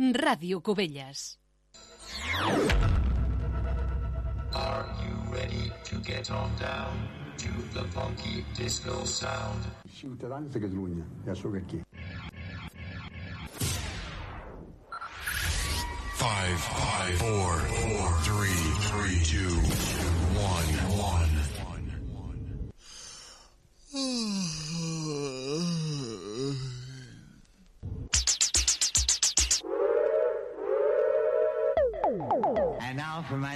Ràdio Cubelles. Are you ready to get on down to the funky disco sound? Ciutadans de Catalunya, ja sóc aquí. Five, five, four, four, three, three, two, one, one.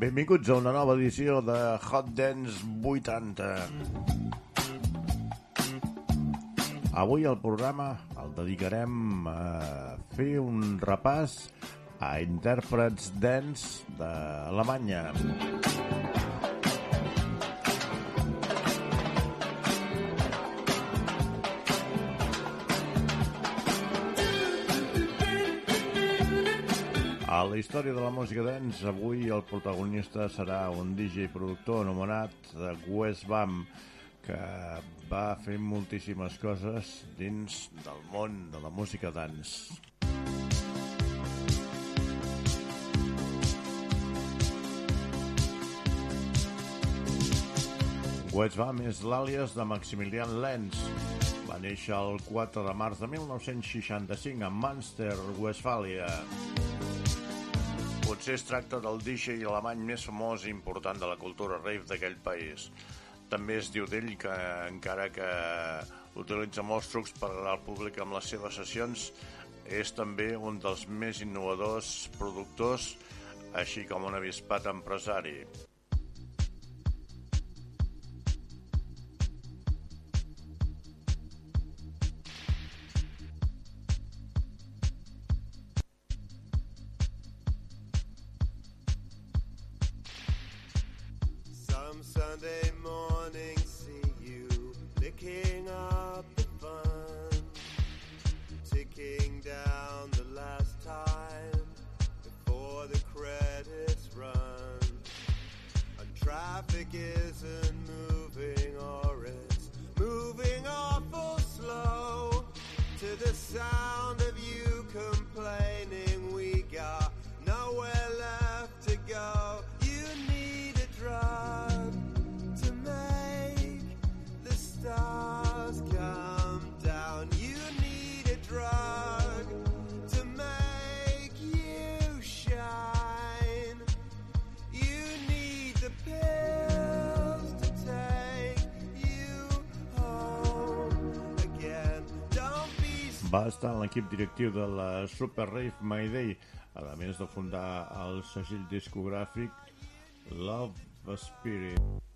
Benvinguts a una nova edició de Hot Dance 80. Avui el programa el dedicarem a fer un repàs a intèrprets dance d'Alemanya. La història de la música dance, avui el protagonista serà un DJ productor anomenat Wes Bam, que va fer moltíssimes coses dins del món de la música dance. Wes Bam és l'àlies de Maximilian Lenz. Va néixer el 4 de març de 1965 a Münster, Westfàlia. Potser es tracta del DJ alemany més famós i important de la cultura rave d'aquell país. També es diu d'ell que, encara que utilitza molts trucs per al públic amb les seves sessions, és també un dels més innovadors productors, així com un avispat empresari. Estar en l'equip directiu de la Super Rave Mayday, a més de fundar el segell discogràfic Love Spirit.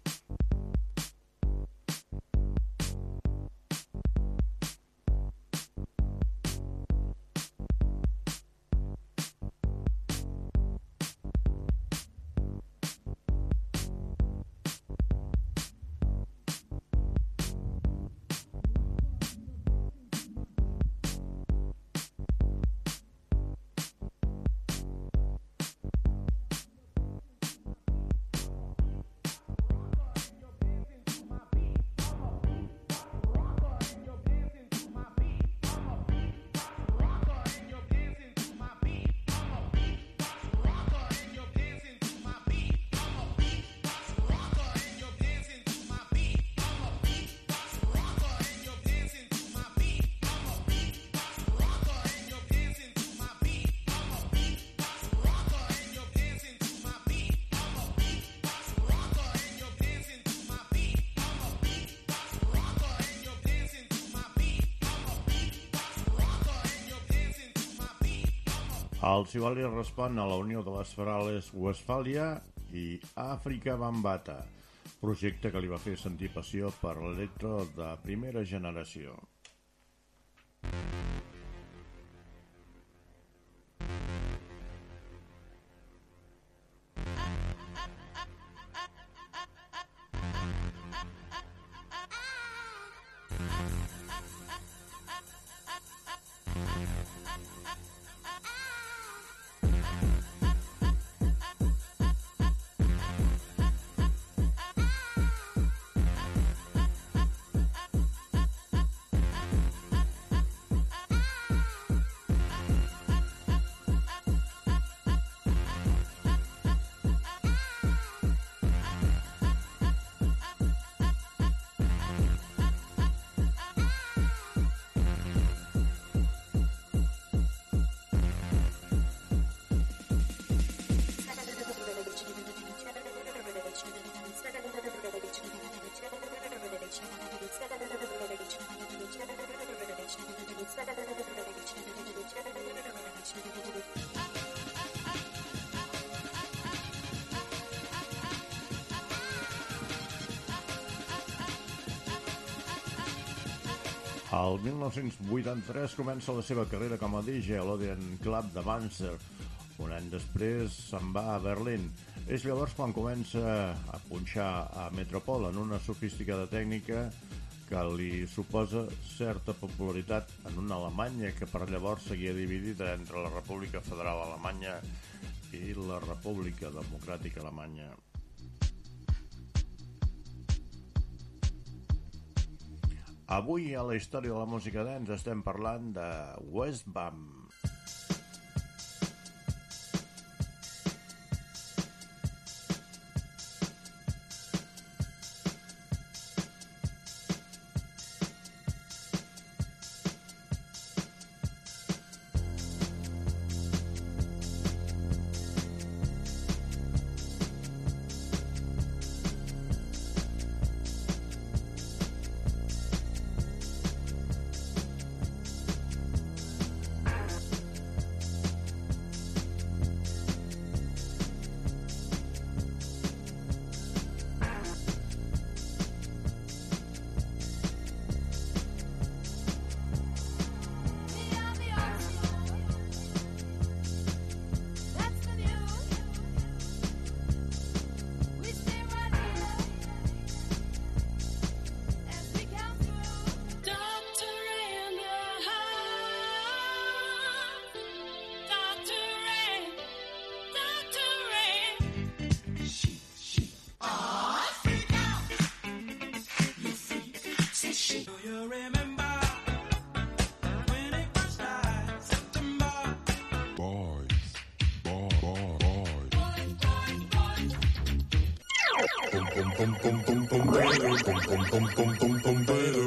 El Sivali respon a la Unió de les Ferales Westfàlia i Àfrica Bambata, projecte que li va fer sentir passió per l'electro de primera generació. El 1983 comença la seva carrera com a DJ a l'Odeon Club de Banzer. Un any després se'n va a Berlín. És llavors quan comença a punxar a Metropol en una sofisticada tècnica que li suposa certa popularitat en una Alemanya que per llavors seguia dividida entre la República Federal Alemanya i la República Democràtica Alemanya. Avui a la història de la música dance estem parlant de Westbam. pum pum pum pum pum pum pum pum pum pum pum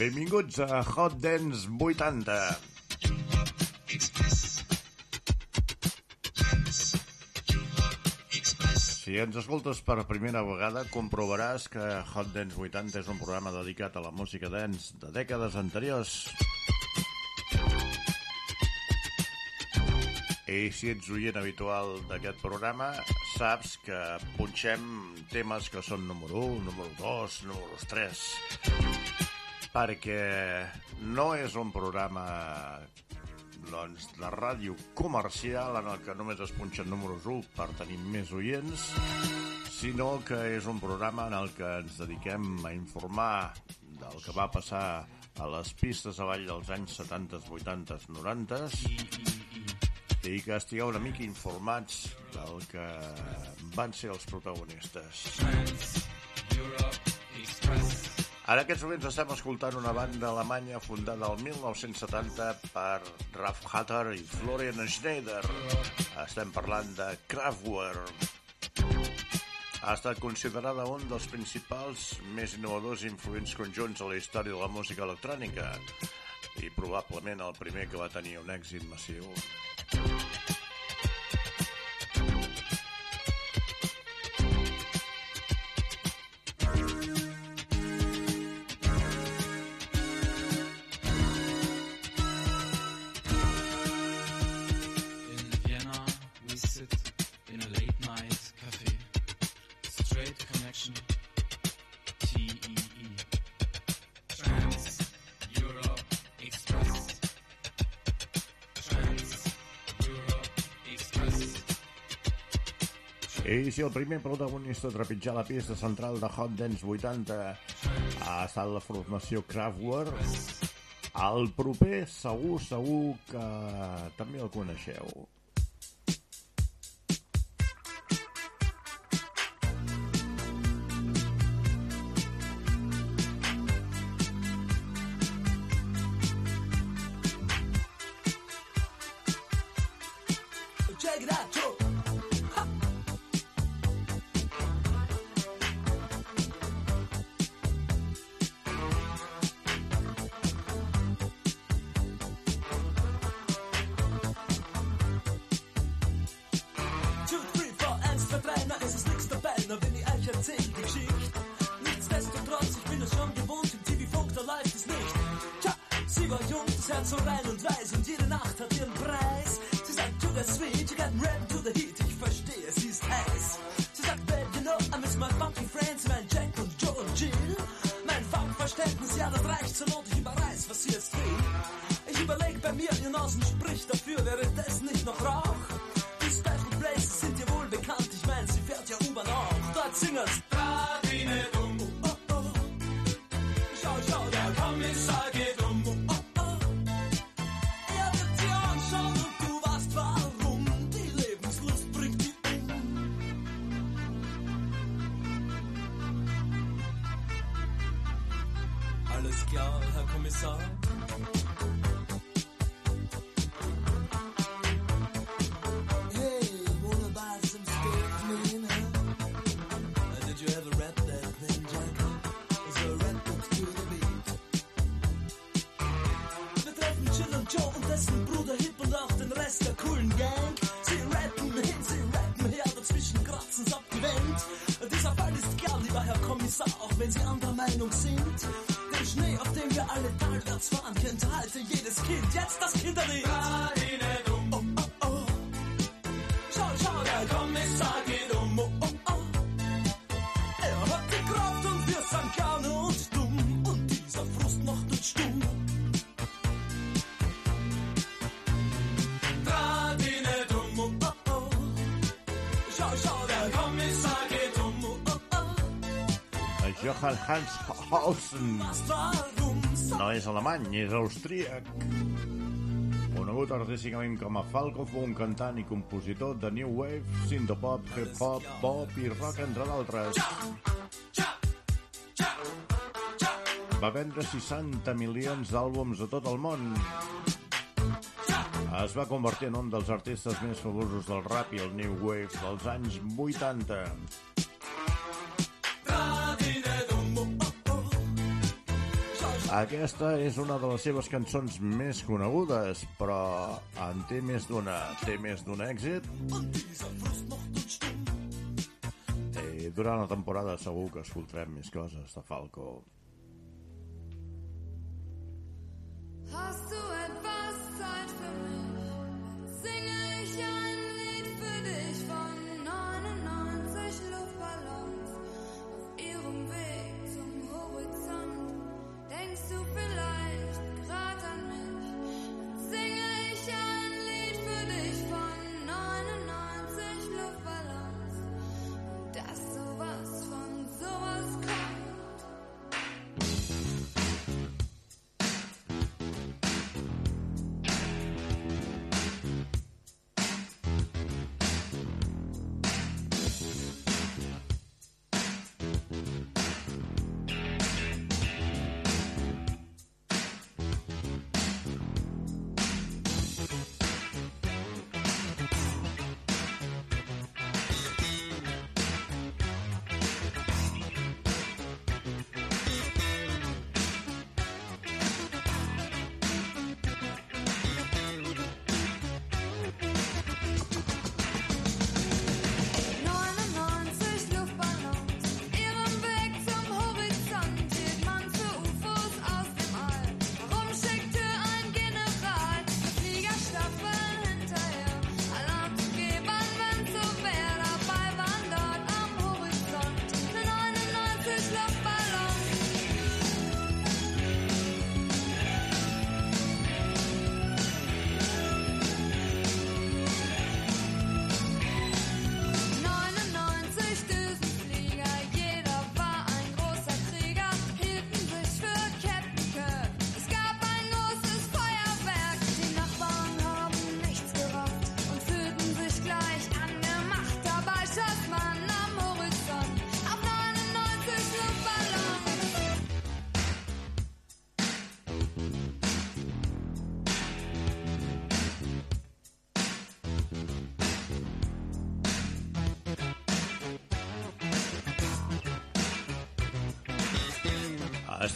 Benvinguts a Hot Dance 80. Si ens escoltes per primera vegada, comprovaràs que Hot Dance 80 és un programa dedicat a la música dance de dècades anteriors. I si ets oient habitual d'aquest programa, saps que punxem temes que són número 1, número 2, número 3 perquè no és un programa doncs, de ràdio comercial en el que només es punxen números 1 per tenir més oients, sinó que és un programa en el que ens dediquem a informar del que va passar a les pistes avall dels anys 70, 80, 90 i que estigueu una mica informats del que van ser els protagonistes. En aquests moments estem escoltant una banda alemanya fundada el 1970 per Ralf Hatter i Florian Schneider. Estem parlant de Kraftwerk. Ha estat considerada un dels principals, més innovadors i influents conjunts a la història de la música electrònica i probablement el primer que va tenir un èxit massiu. I si el primer protagonista a trepitjar la pista central de Hot Dance 80 ha estat la formació Kraftwerk, el proper segur, segur que també el coneixeu. alles klar, Herr Kommissar? Hans Hausen. No és alemany, és austríac. Conegut artísticament com a Falco, fou un cantant i compositor de New Wave, Sindopop, Hip Hop, Pop i Rock, entre d'altres. Va vendre 60 milions d'àlbums a tot el món. Es va convertir en un dels artistes més famosos del rap i el New Wave dels anys 80. Aquesta és una de les seves cançons més conegudes, però en té més d'una. Té més d'un èxit? I durant la temporada segur que escoltarem més coses de Falco. Hast du etwas Zeit für mich? Singe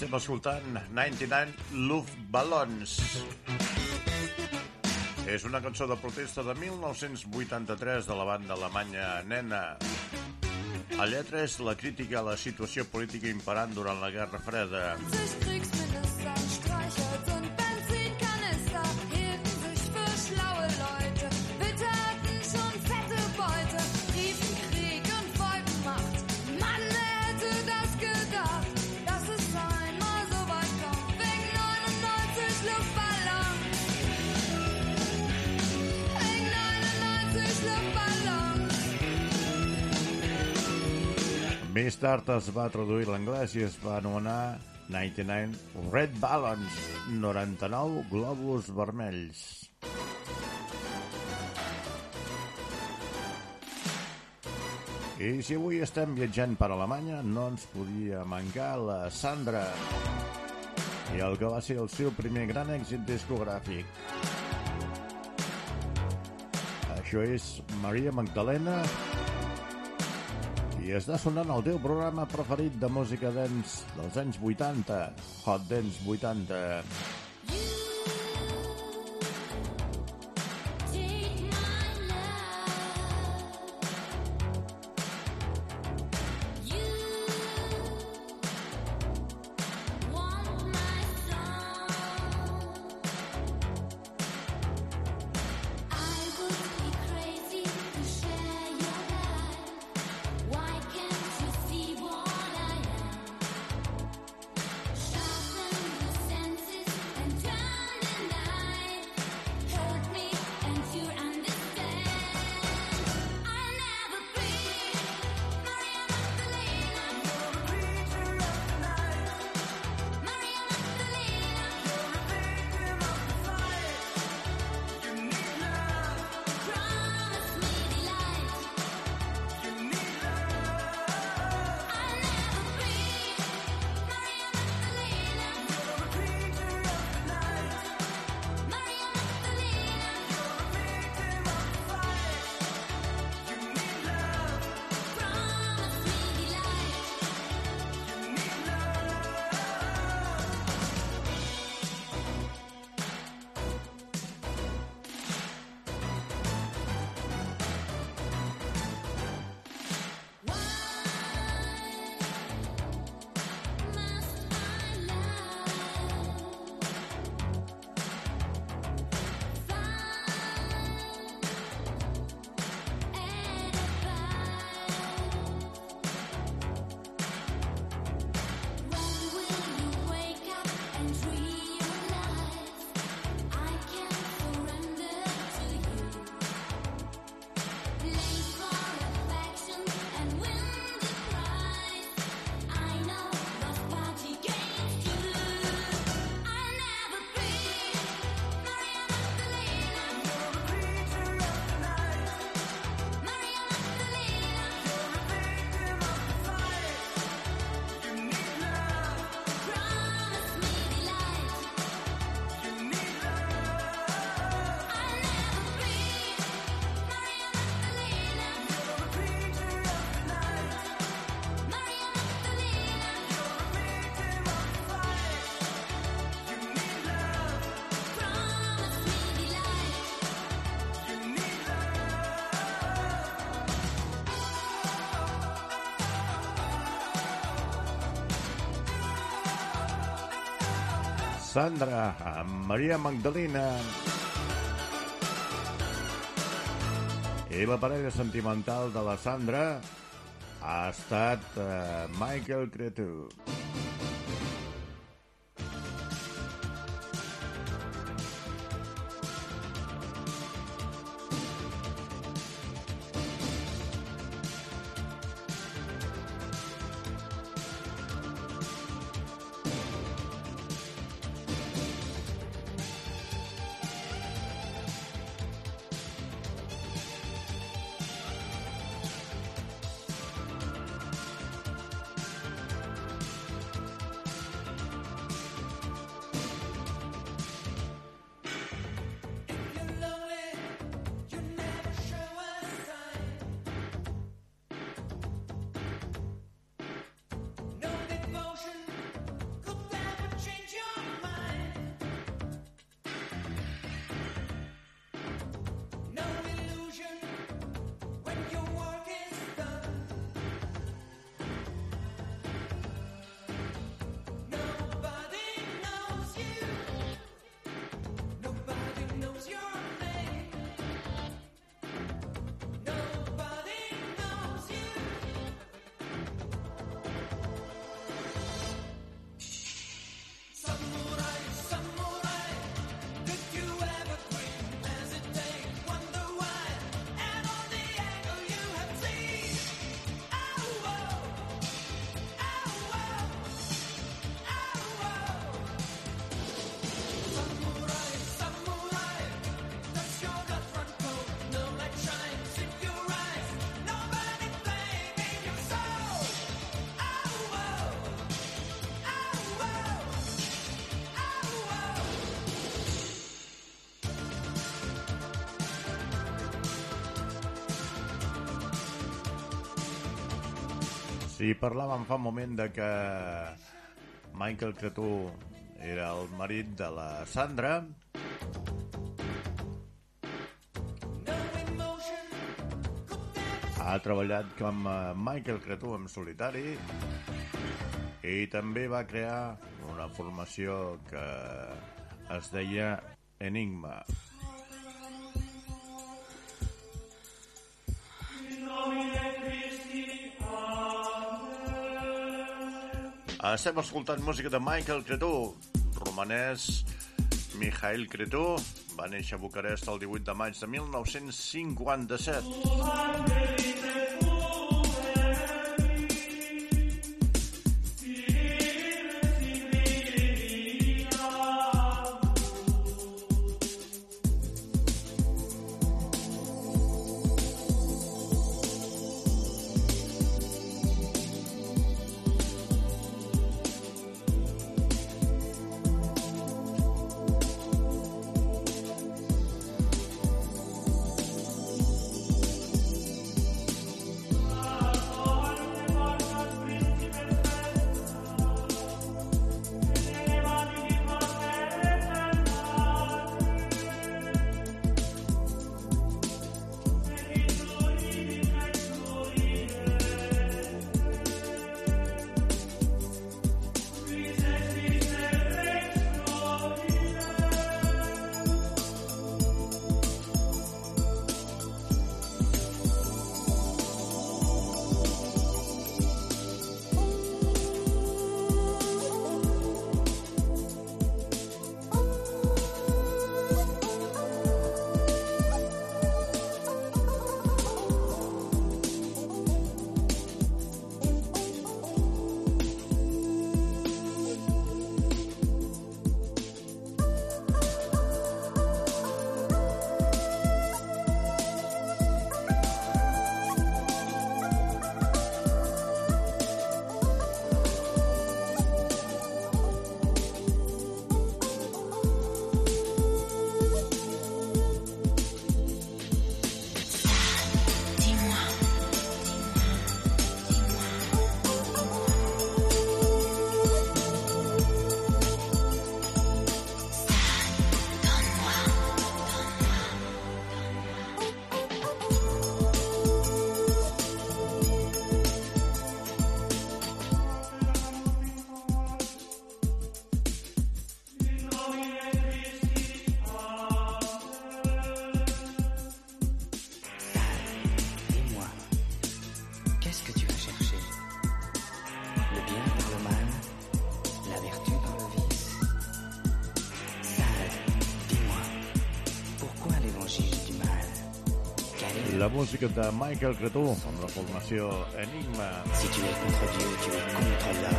Estem escoltant 99 Luftballons. És una cançó de protesta de 1983 de la banda alemanya Nena. La lletra és la crítica a la situació política imperant durant la Guerra Freda. Més tard es va traduir l'anglès i es va anomenar 99 Red Ballons, 99 globus vermells. I si avui estem viatjant per Alemanya, no ens podia mancar la Sandra i el que va ser el seu primer gran èxit discogràfic. Això és Maria Magdalena i està sonant el teu programa preferit de música dance dels anys 80, Hot Dance 80. Sandra, amb Maria Magdalena. La parella sentimental de la Sandra ha estat eh, Michael Cretu. Sí, parlàvem fa un moment de que Michael Cretú era el marit de la Sandra. Ha treballat com Michael Cretú en solitari i també va crear una formació que es deia Enigma. Estem escoltant música de Michael Cretú, romanès Mikhail Cretú, va néixer a Bucarest el 18 de maig de 1957. La música de Michael Cretú, amb la formació Enigma. Si tu es contre Dieu, tu es contre.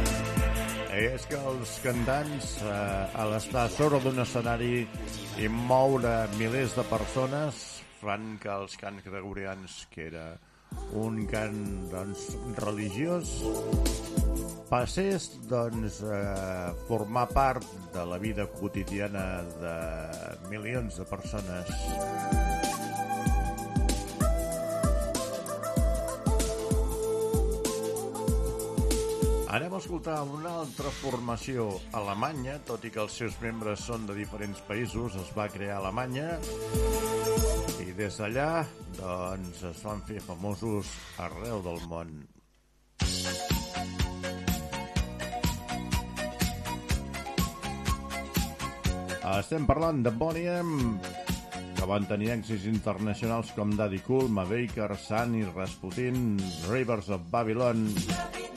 I és que els cantants, eh, a l'estar sobre d'un escenari i moure milers de persones, fan que els cants gregorians, que era un cant doncs, religiós, passés doncs, a formar part de la vida quotidiana de milions de persones. Escoltar una altra formació alemanya, tot i que els seus membres són de diferents països, es va crear Alemanya i des d'allà doncs, es van fer famosos arreu del món. Estem parlant de Bonnie M, que van tenir èxits internacionals com Daddy Cool, Mabaker, Sunny, Rasputin, Rivers of Babylon... Felicidad.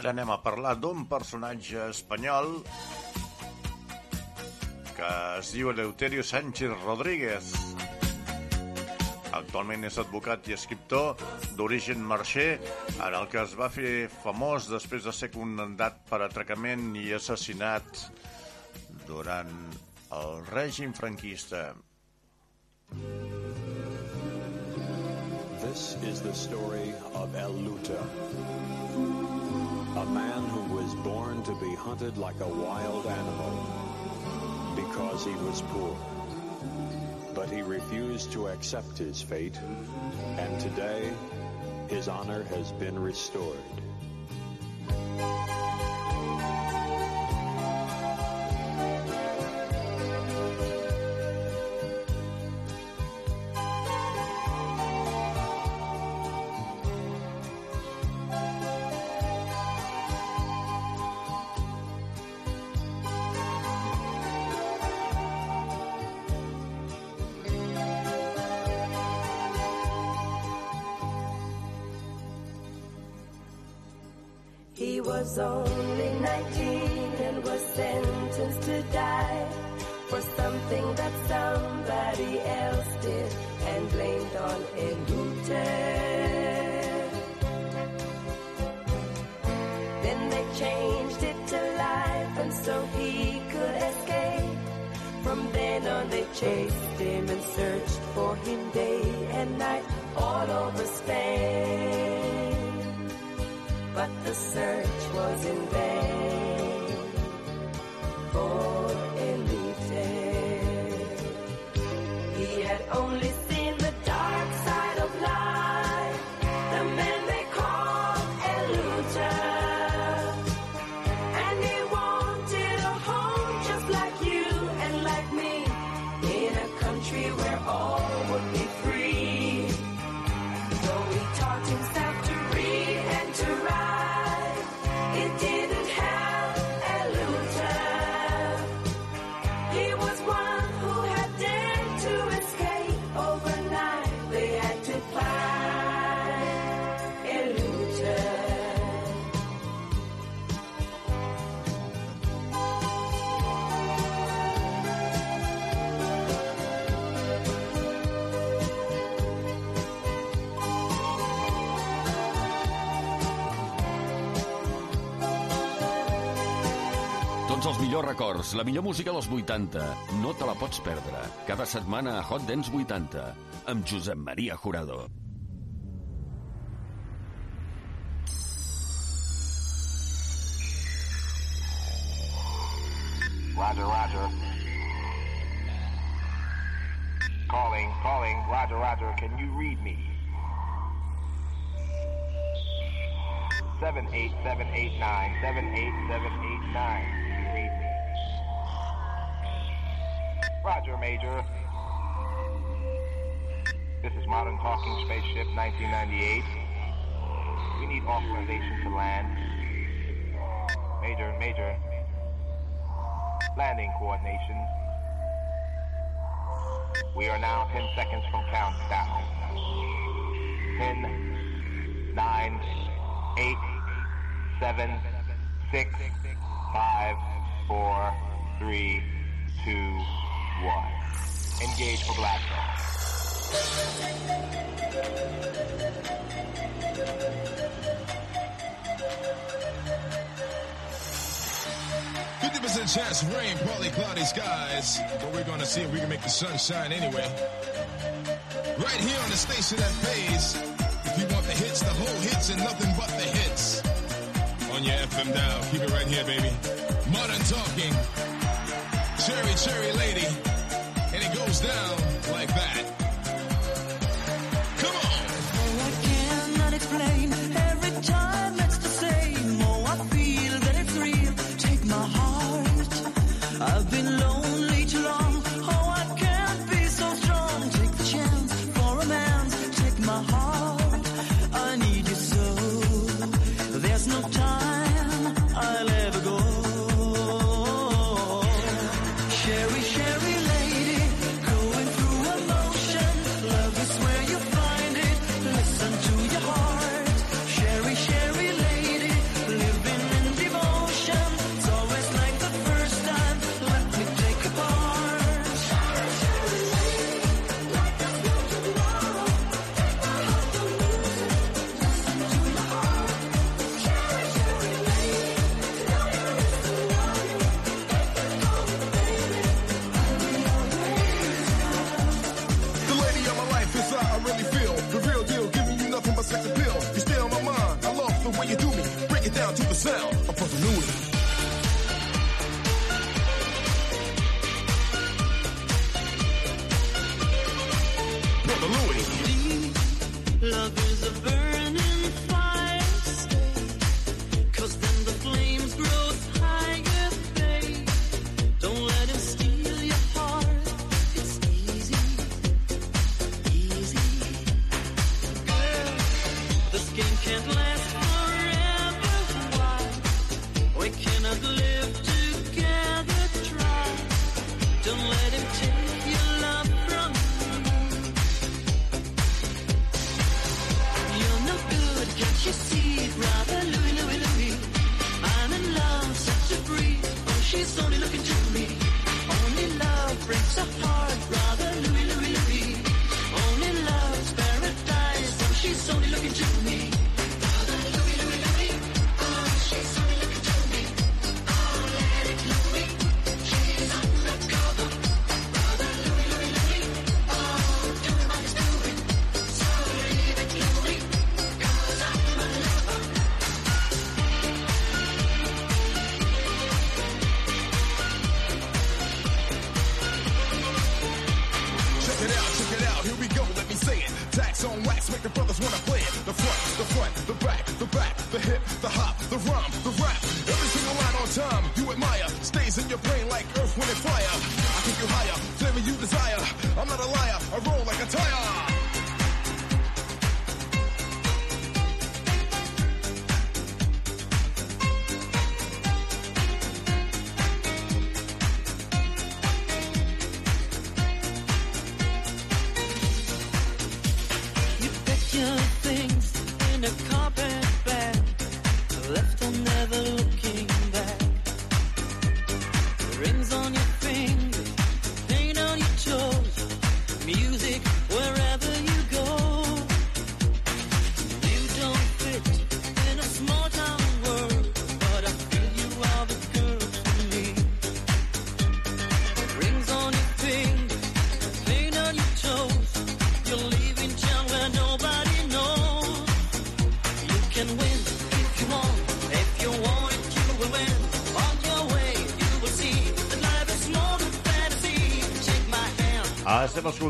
Ara anem a parlar d'un personatge espanyol que es diu Eleuterio Sánchez Rodríguez. Actualment és advocat i escriptor d'origen marxer, en el que es va fer famós després de ser condemnat per atracament i assassinat durant el règim franquista. This is the story of El Luta, a man who was born to be hunted like a wild animal because he was poor. But he refused to accept his fate, and today his honor has been restored. Was only 19 and was sentenced to die for something that somebody else did and blamed on Elute. Then they changed it to life and so he could escape. From then on they chased him and searched for him day and night all over Spain but the search was in vain. For millors records, la millor música dels 80. No te la pots perdre. Cada setmana a Hot Dance 80, amb Josep Maria Jurado. Roger, Roger. Calling, calling. Roger, Roger. Can you read me? Seven eight seven eight nine seven eight seven eight nine. Roger, Major. This is Modern Talking Spaceship 1998. We need authorization to land. Major, Major. Landing coordination. We are now 10 seconds from countdown. 10, 9, 8, 7, 6, 5, 4, 3, 2, 1. Engage for blast off. 50% chance of rain, partly cloudy skies. But we're gonna see if we can make the sun shine anyway. Right here on the station that pays. If you want the hits, the whole hits, and nothing but the hits. On your FM dial. Keep it right here, baby. Modern talking. Cherry, cherry lady. Down like that. like the brothers wanna play it. The front, the front, the back, the back, the hip, the hop, the rhyme, the rap. Every single line on time you admire stays in your brain like earth, wind, and fire.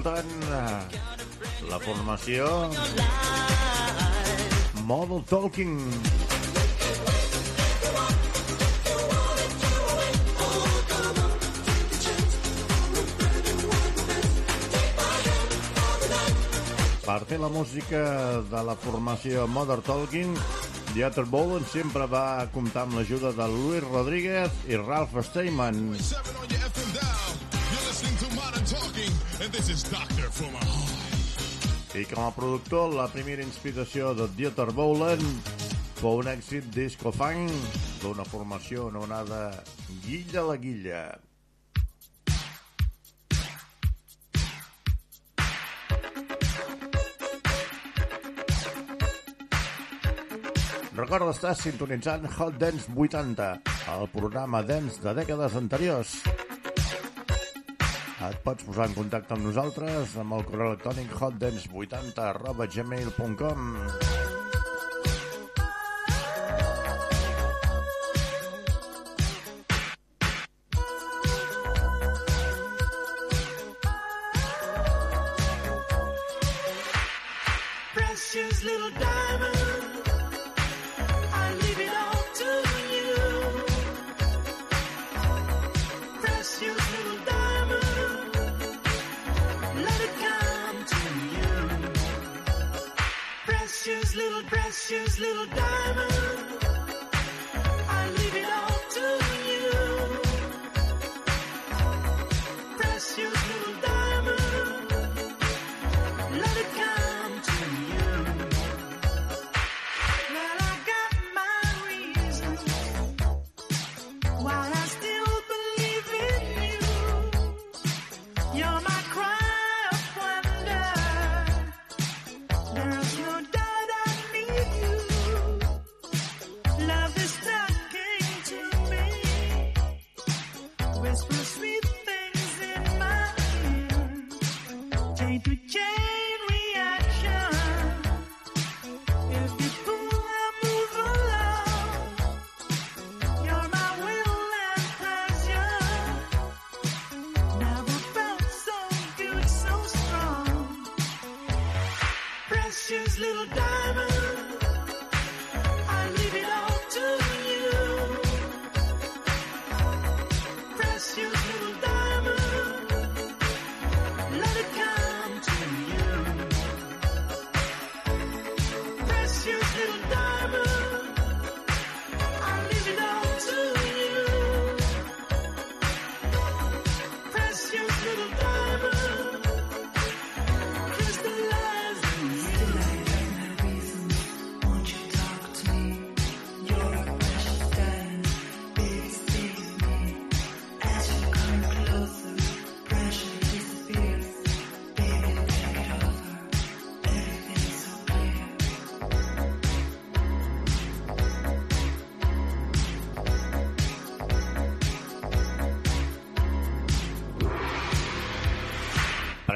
escoltant eh, la formació Model Talking. Per fer la música de la formació Mother Talking, The Other Bowen sempre va comptar amb l'ajuda de Luis Rodríguez i Ralph Steinman. i com a productor la primera inspiració de Dieter Bohlen fou un èxit disco funk d'una formació anomenada Guilla la Guilla. Recorda estar sintonitzant Hot Dance 80, el programa dance de dècades anteriors. Et pots posar en contacte amb nosaltres amb el correu electrònic hotdance80 gmail.com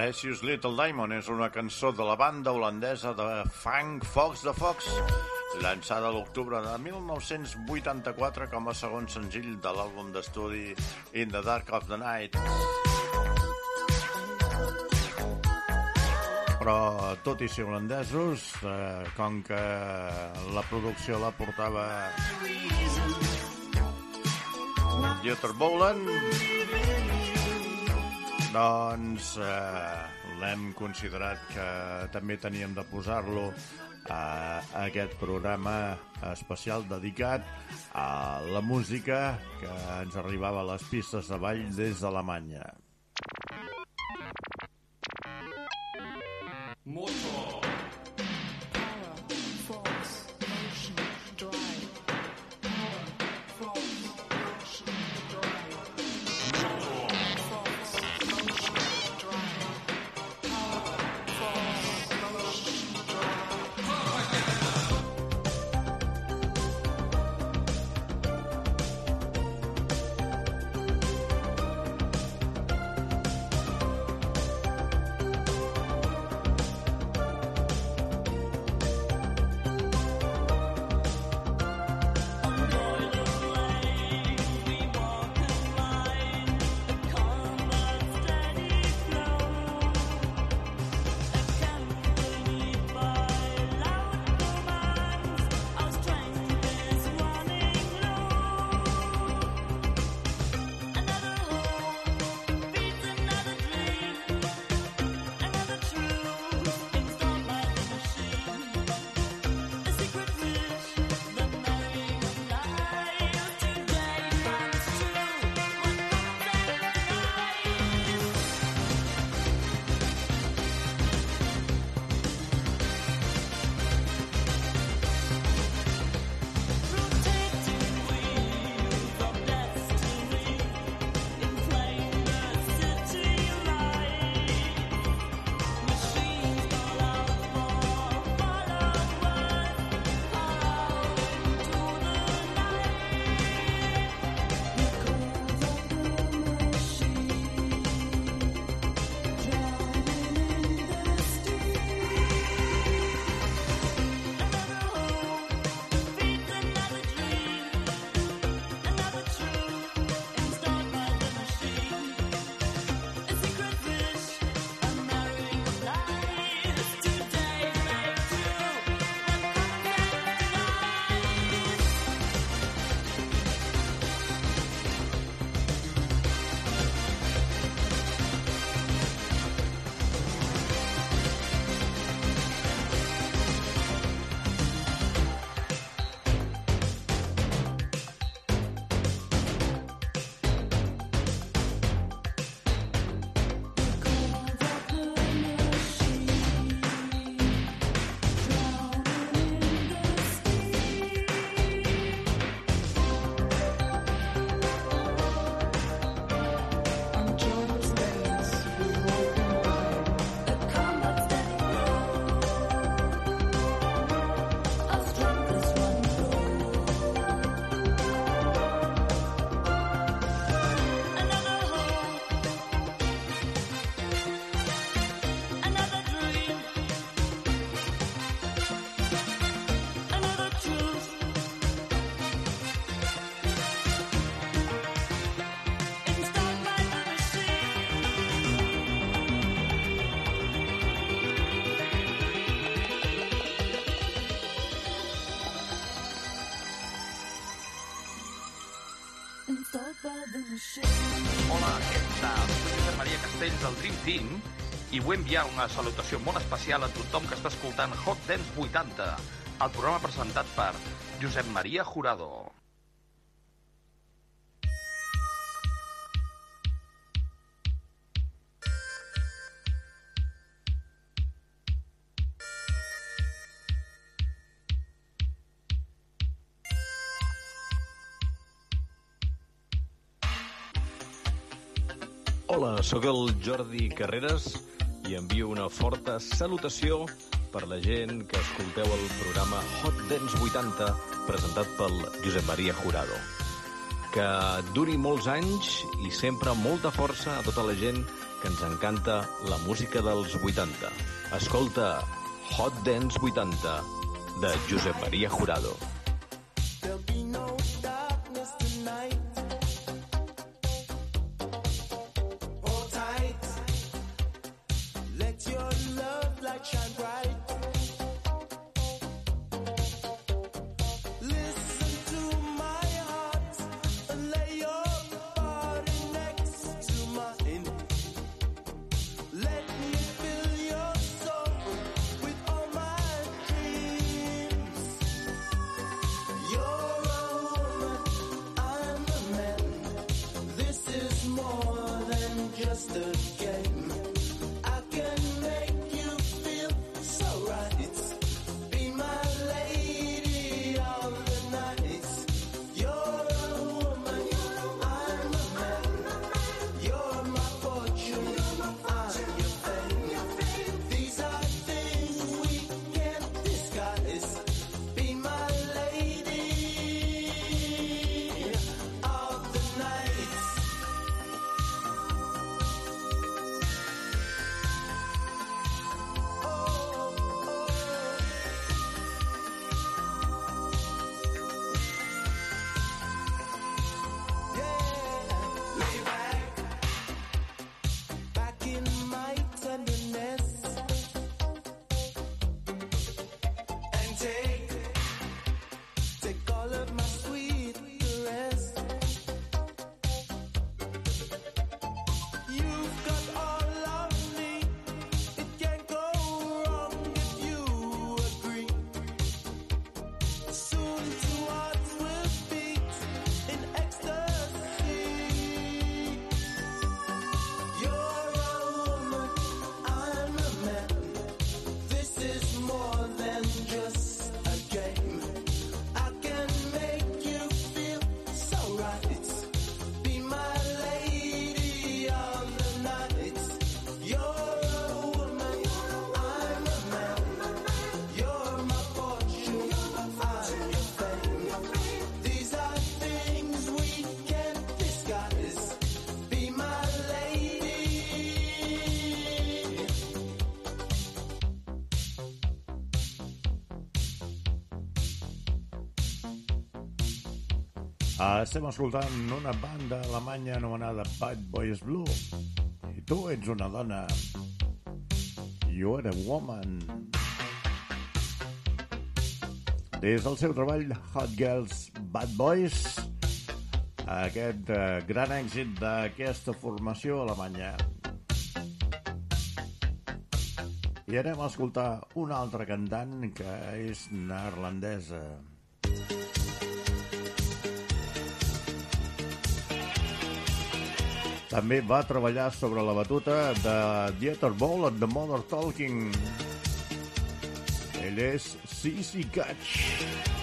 Precious Little Diamond és una cançó de la banda holandesa de funk Fox de Fox, llançada l'octubre de 1984 com a segon senzill de l'àlbum d'estudi In the Dark of the Night. Però, tot i ser holandesos, eh, com que la producció la portava Dieter Boland, doncs eh, l'hem considerat que també teníem de posar-lo a aquest programa especial dedicat a la música que ens arribava a les pistes de ball des d'Alemanya. Motor. Team i vull enviar una salutació molt especial a tothom que està escoltant Hot Dance 80, el programa presentat per Josep Maria Jurado. Hola, sóc el Jordi Carreras i envio una forta salutació per la gent que escolteu el programa Hot Dance 80 presentat pel Josep Maria Jurado. Que duri molts anys i sempre molta força a tota la gent que ens encanta la música dels 80. Escolta Hot Dance 80 de Josep Maria Jurado. There'll Estem escoltant una banda alemanya anomenada Bad Boys Blue. I tu ets una dona. You are a woman. Des del seu treball Hot Girls Bad Boys, aquest eh, gran èxit d'aquesta formació alemanya. I anem a escoltar una altra cantant que és neerlandesa. També va treballar sobre la batuta de Dieter Ball and the Mother Talking. Ell és Sissy Catch.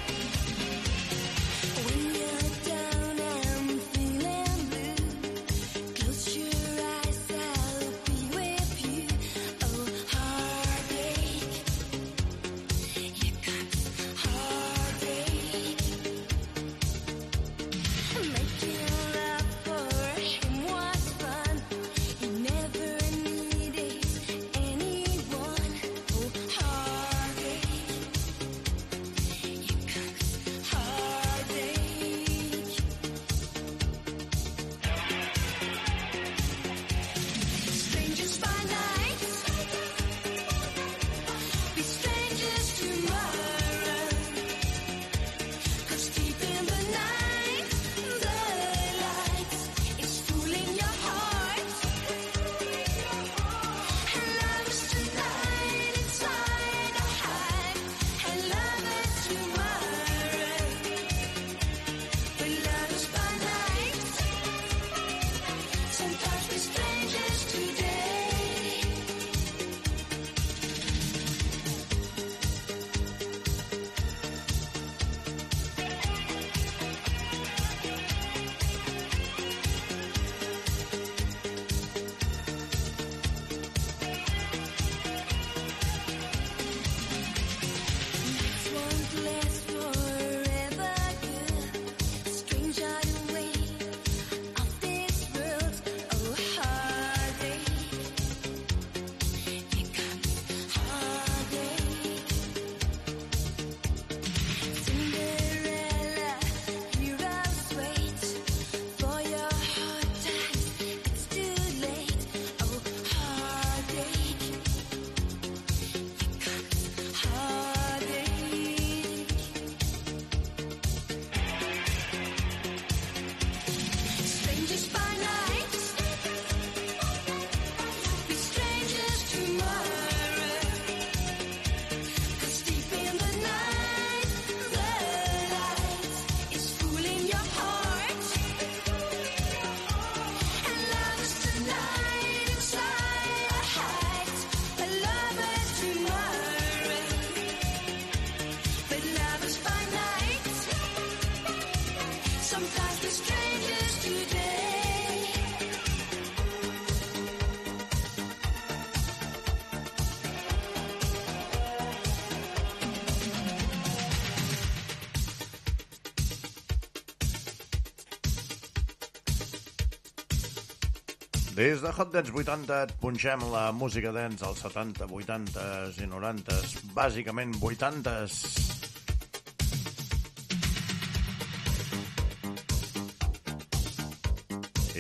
Des de Hot Dance 80 et punxem la música dance als 70, 80s i 90s, bàsicament 80s.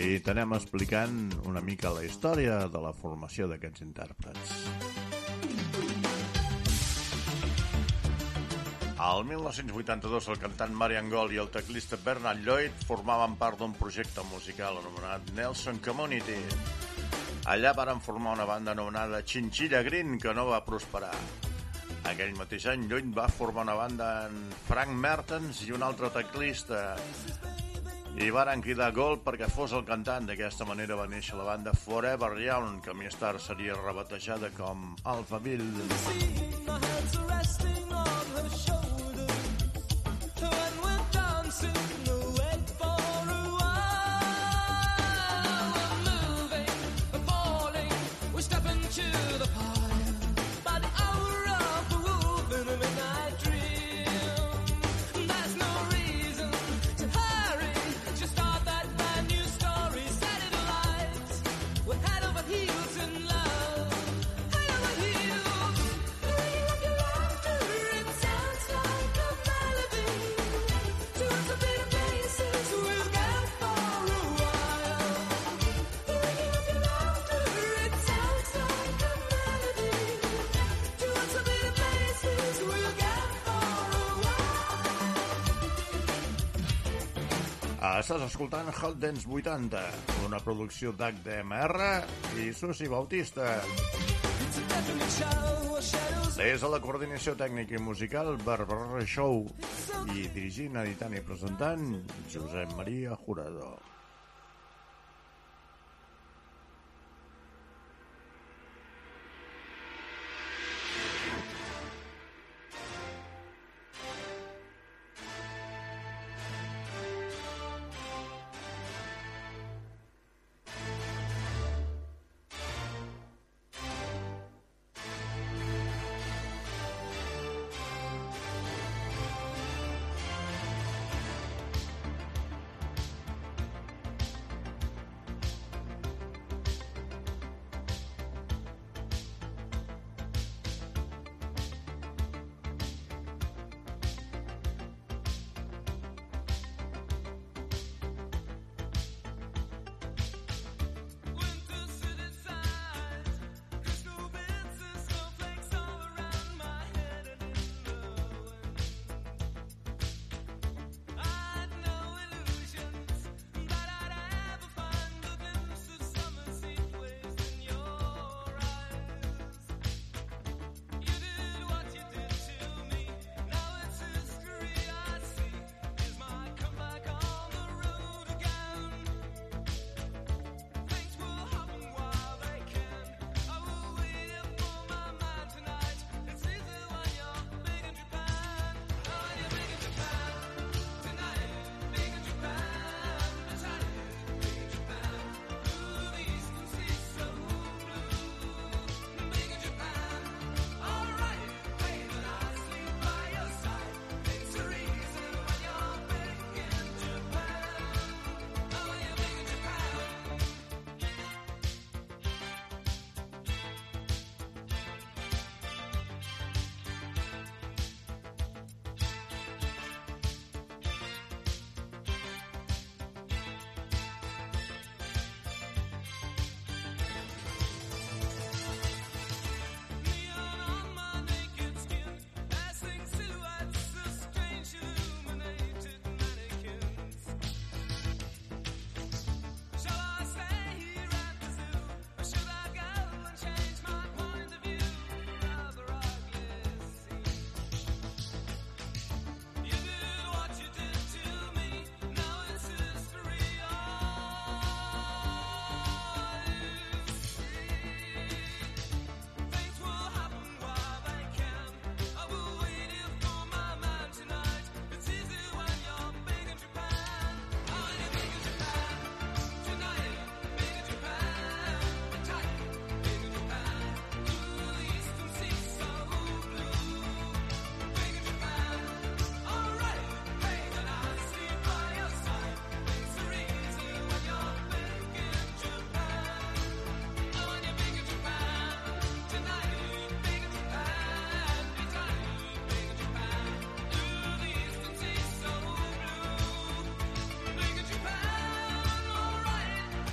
I t'anem explicant una mica la història de la formació d'aquests intèrprets. Al 1982, el cantant Marian Gold i el teclista Bernard Lloyd formaven part d'un projecte musical anomenat Nelson Community. Allà varen formar una banda anomenada Chinchilla Green, que no va prosperar. Aquell mateix any, Lloyd va formar una banda amb Frank Mertens i un altre teclista. I varen cridar Gold perquè fos el cantant. D'aquesta manera va néixer la banda Forever Young, que més tard seria rebatejada com Alphaville. Estàs escoltant Hot Dance 80, una producció d'HDMR i Susi Bautista. Des de la coordinació tècnica i musical, Barbara Show, i dirigint, editant i presentant, Josep Maria Jurado.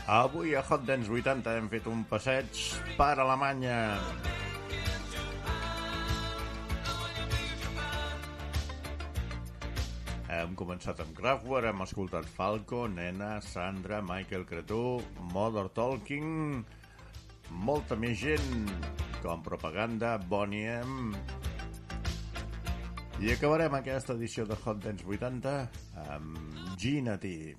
Avui a Hot Dance 80 hem fet un passeig per Alemanya. Hem començat amb Kraftwerk, hem escoltat Falco, Nena, Sandra, Michael Cretú, Mother Talking, molta més gent, com Propaganda, Bonnie M. I acabarem aquesta edició de Hot Dance 80 amb Gina T.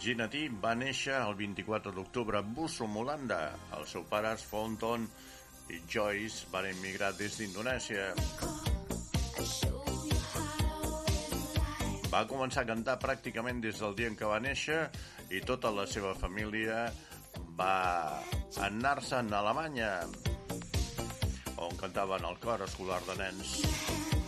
Gina T va néixer el 24 d'octubre a Busum, Holanda. Els seus pares, Fonton i Joyce, van emigrar des d'Indonèsia. Va començar a cantar pràcticament des del dia en què va néixer i tota la seva família va anar-se'n a Alemanya, on cantaven el cor escolar de nens.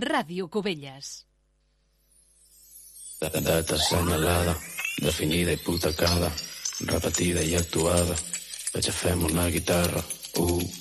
Ràdio Cubelles. Data senyalada, definida i hipotecada, repetida i actuada. Vaig a fer una guitarra, uh.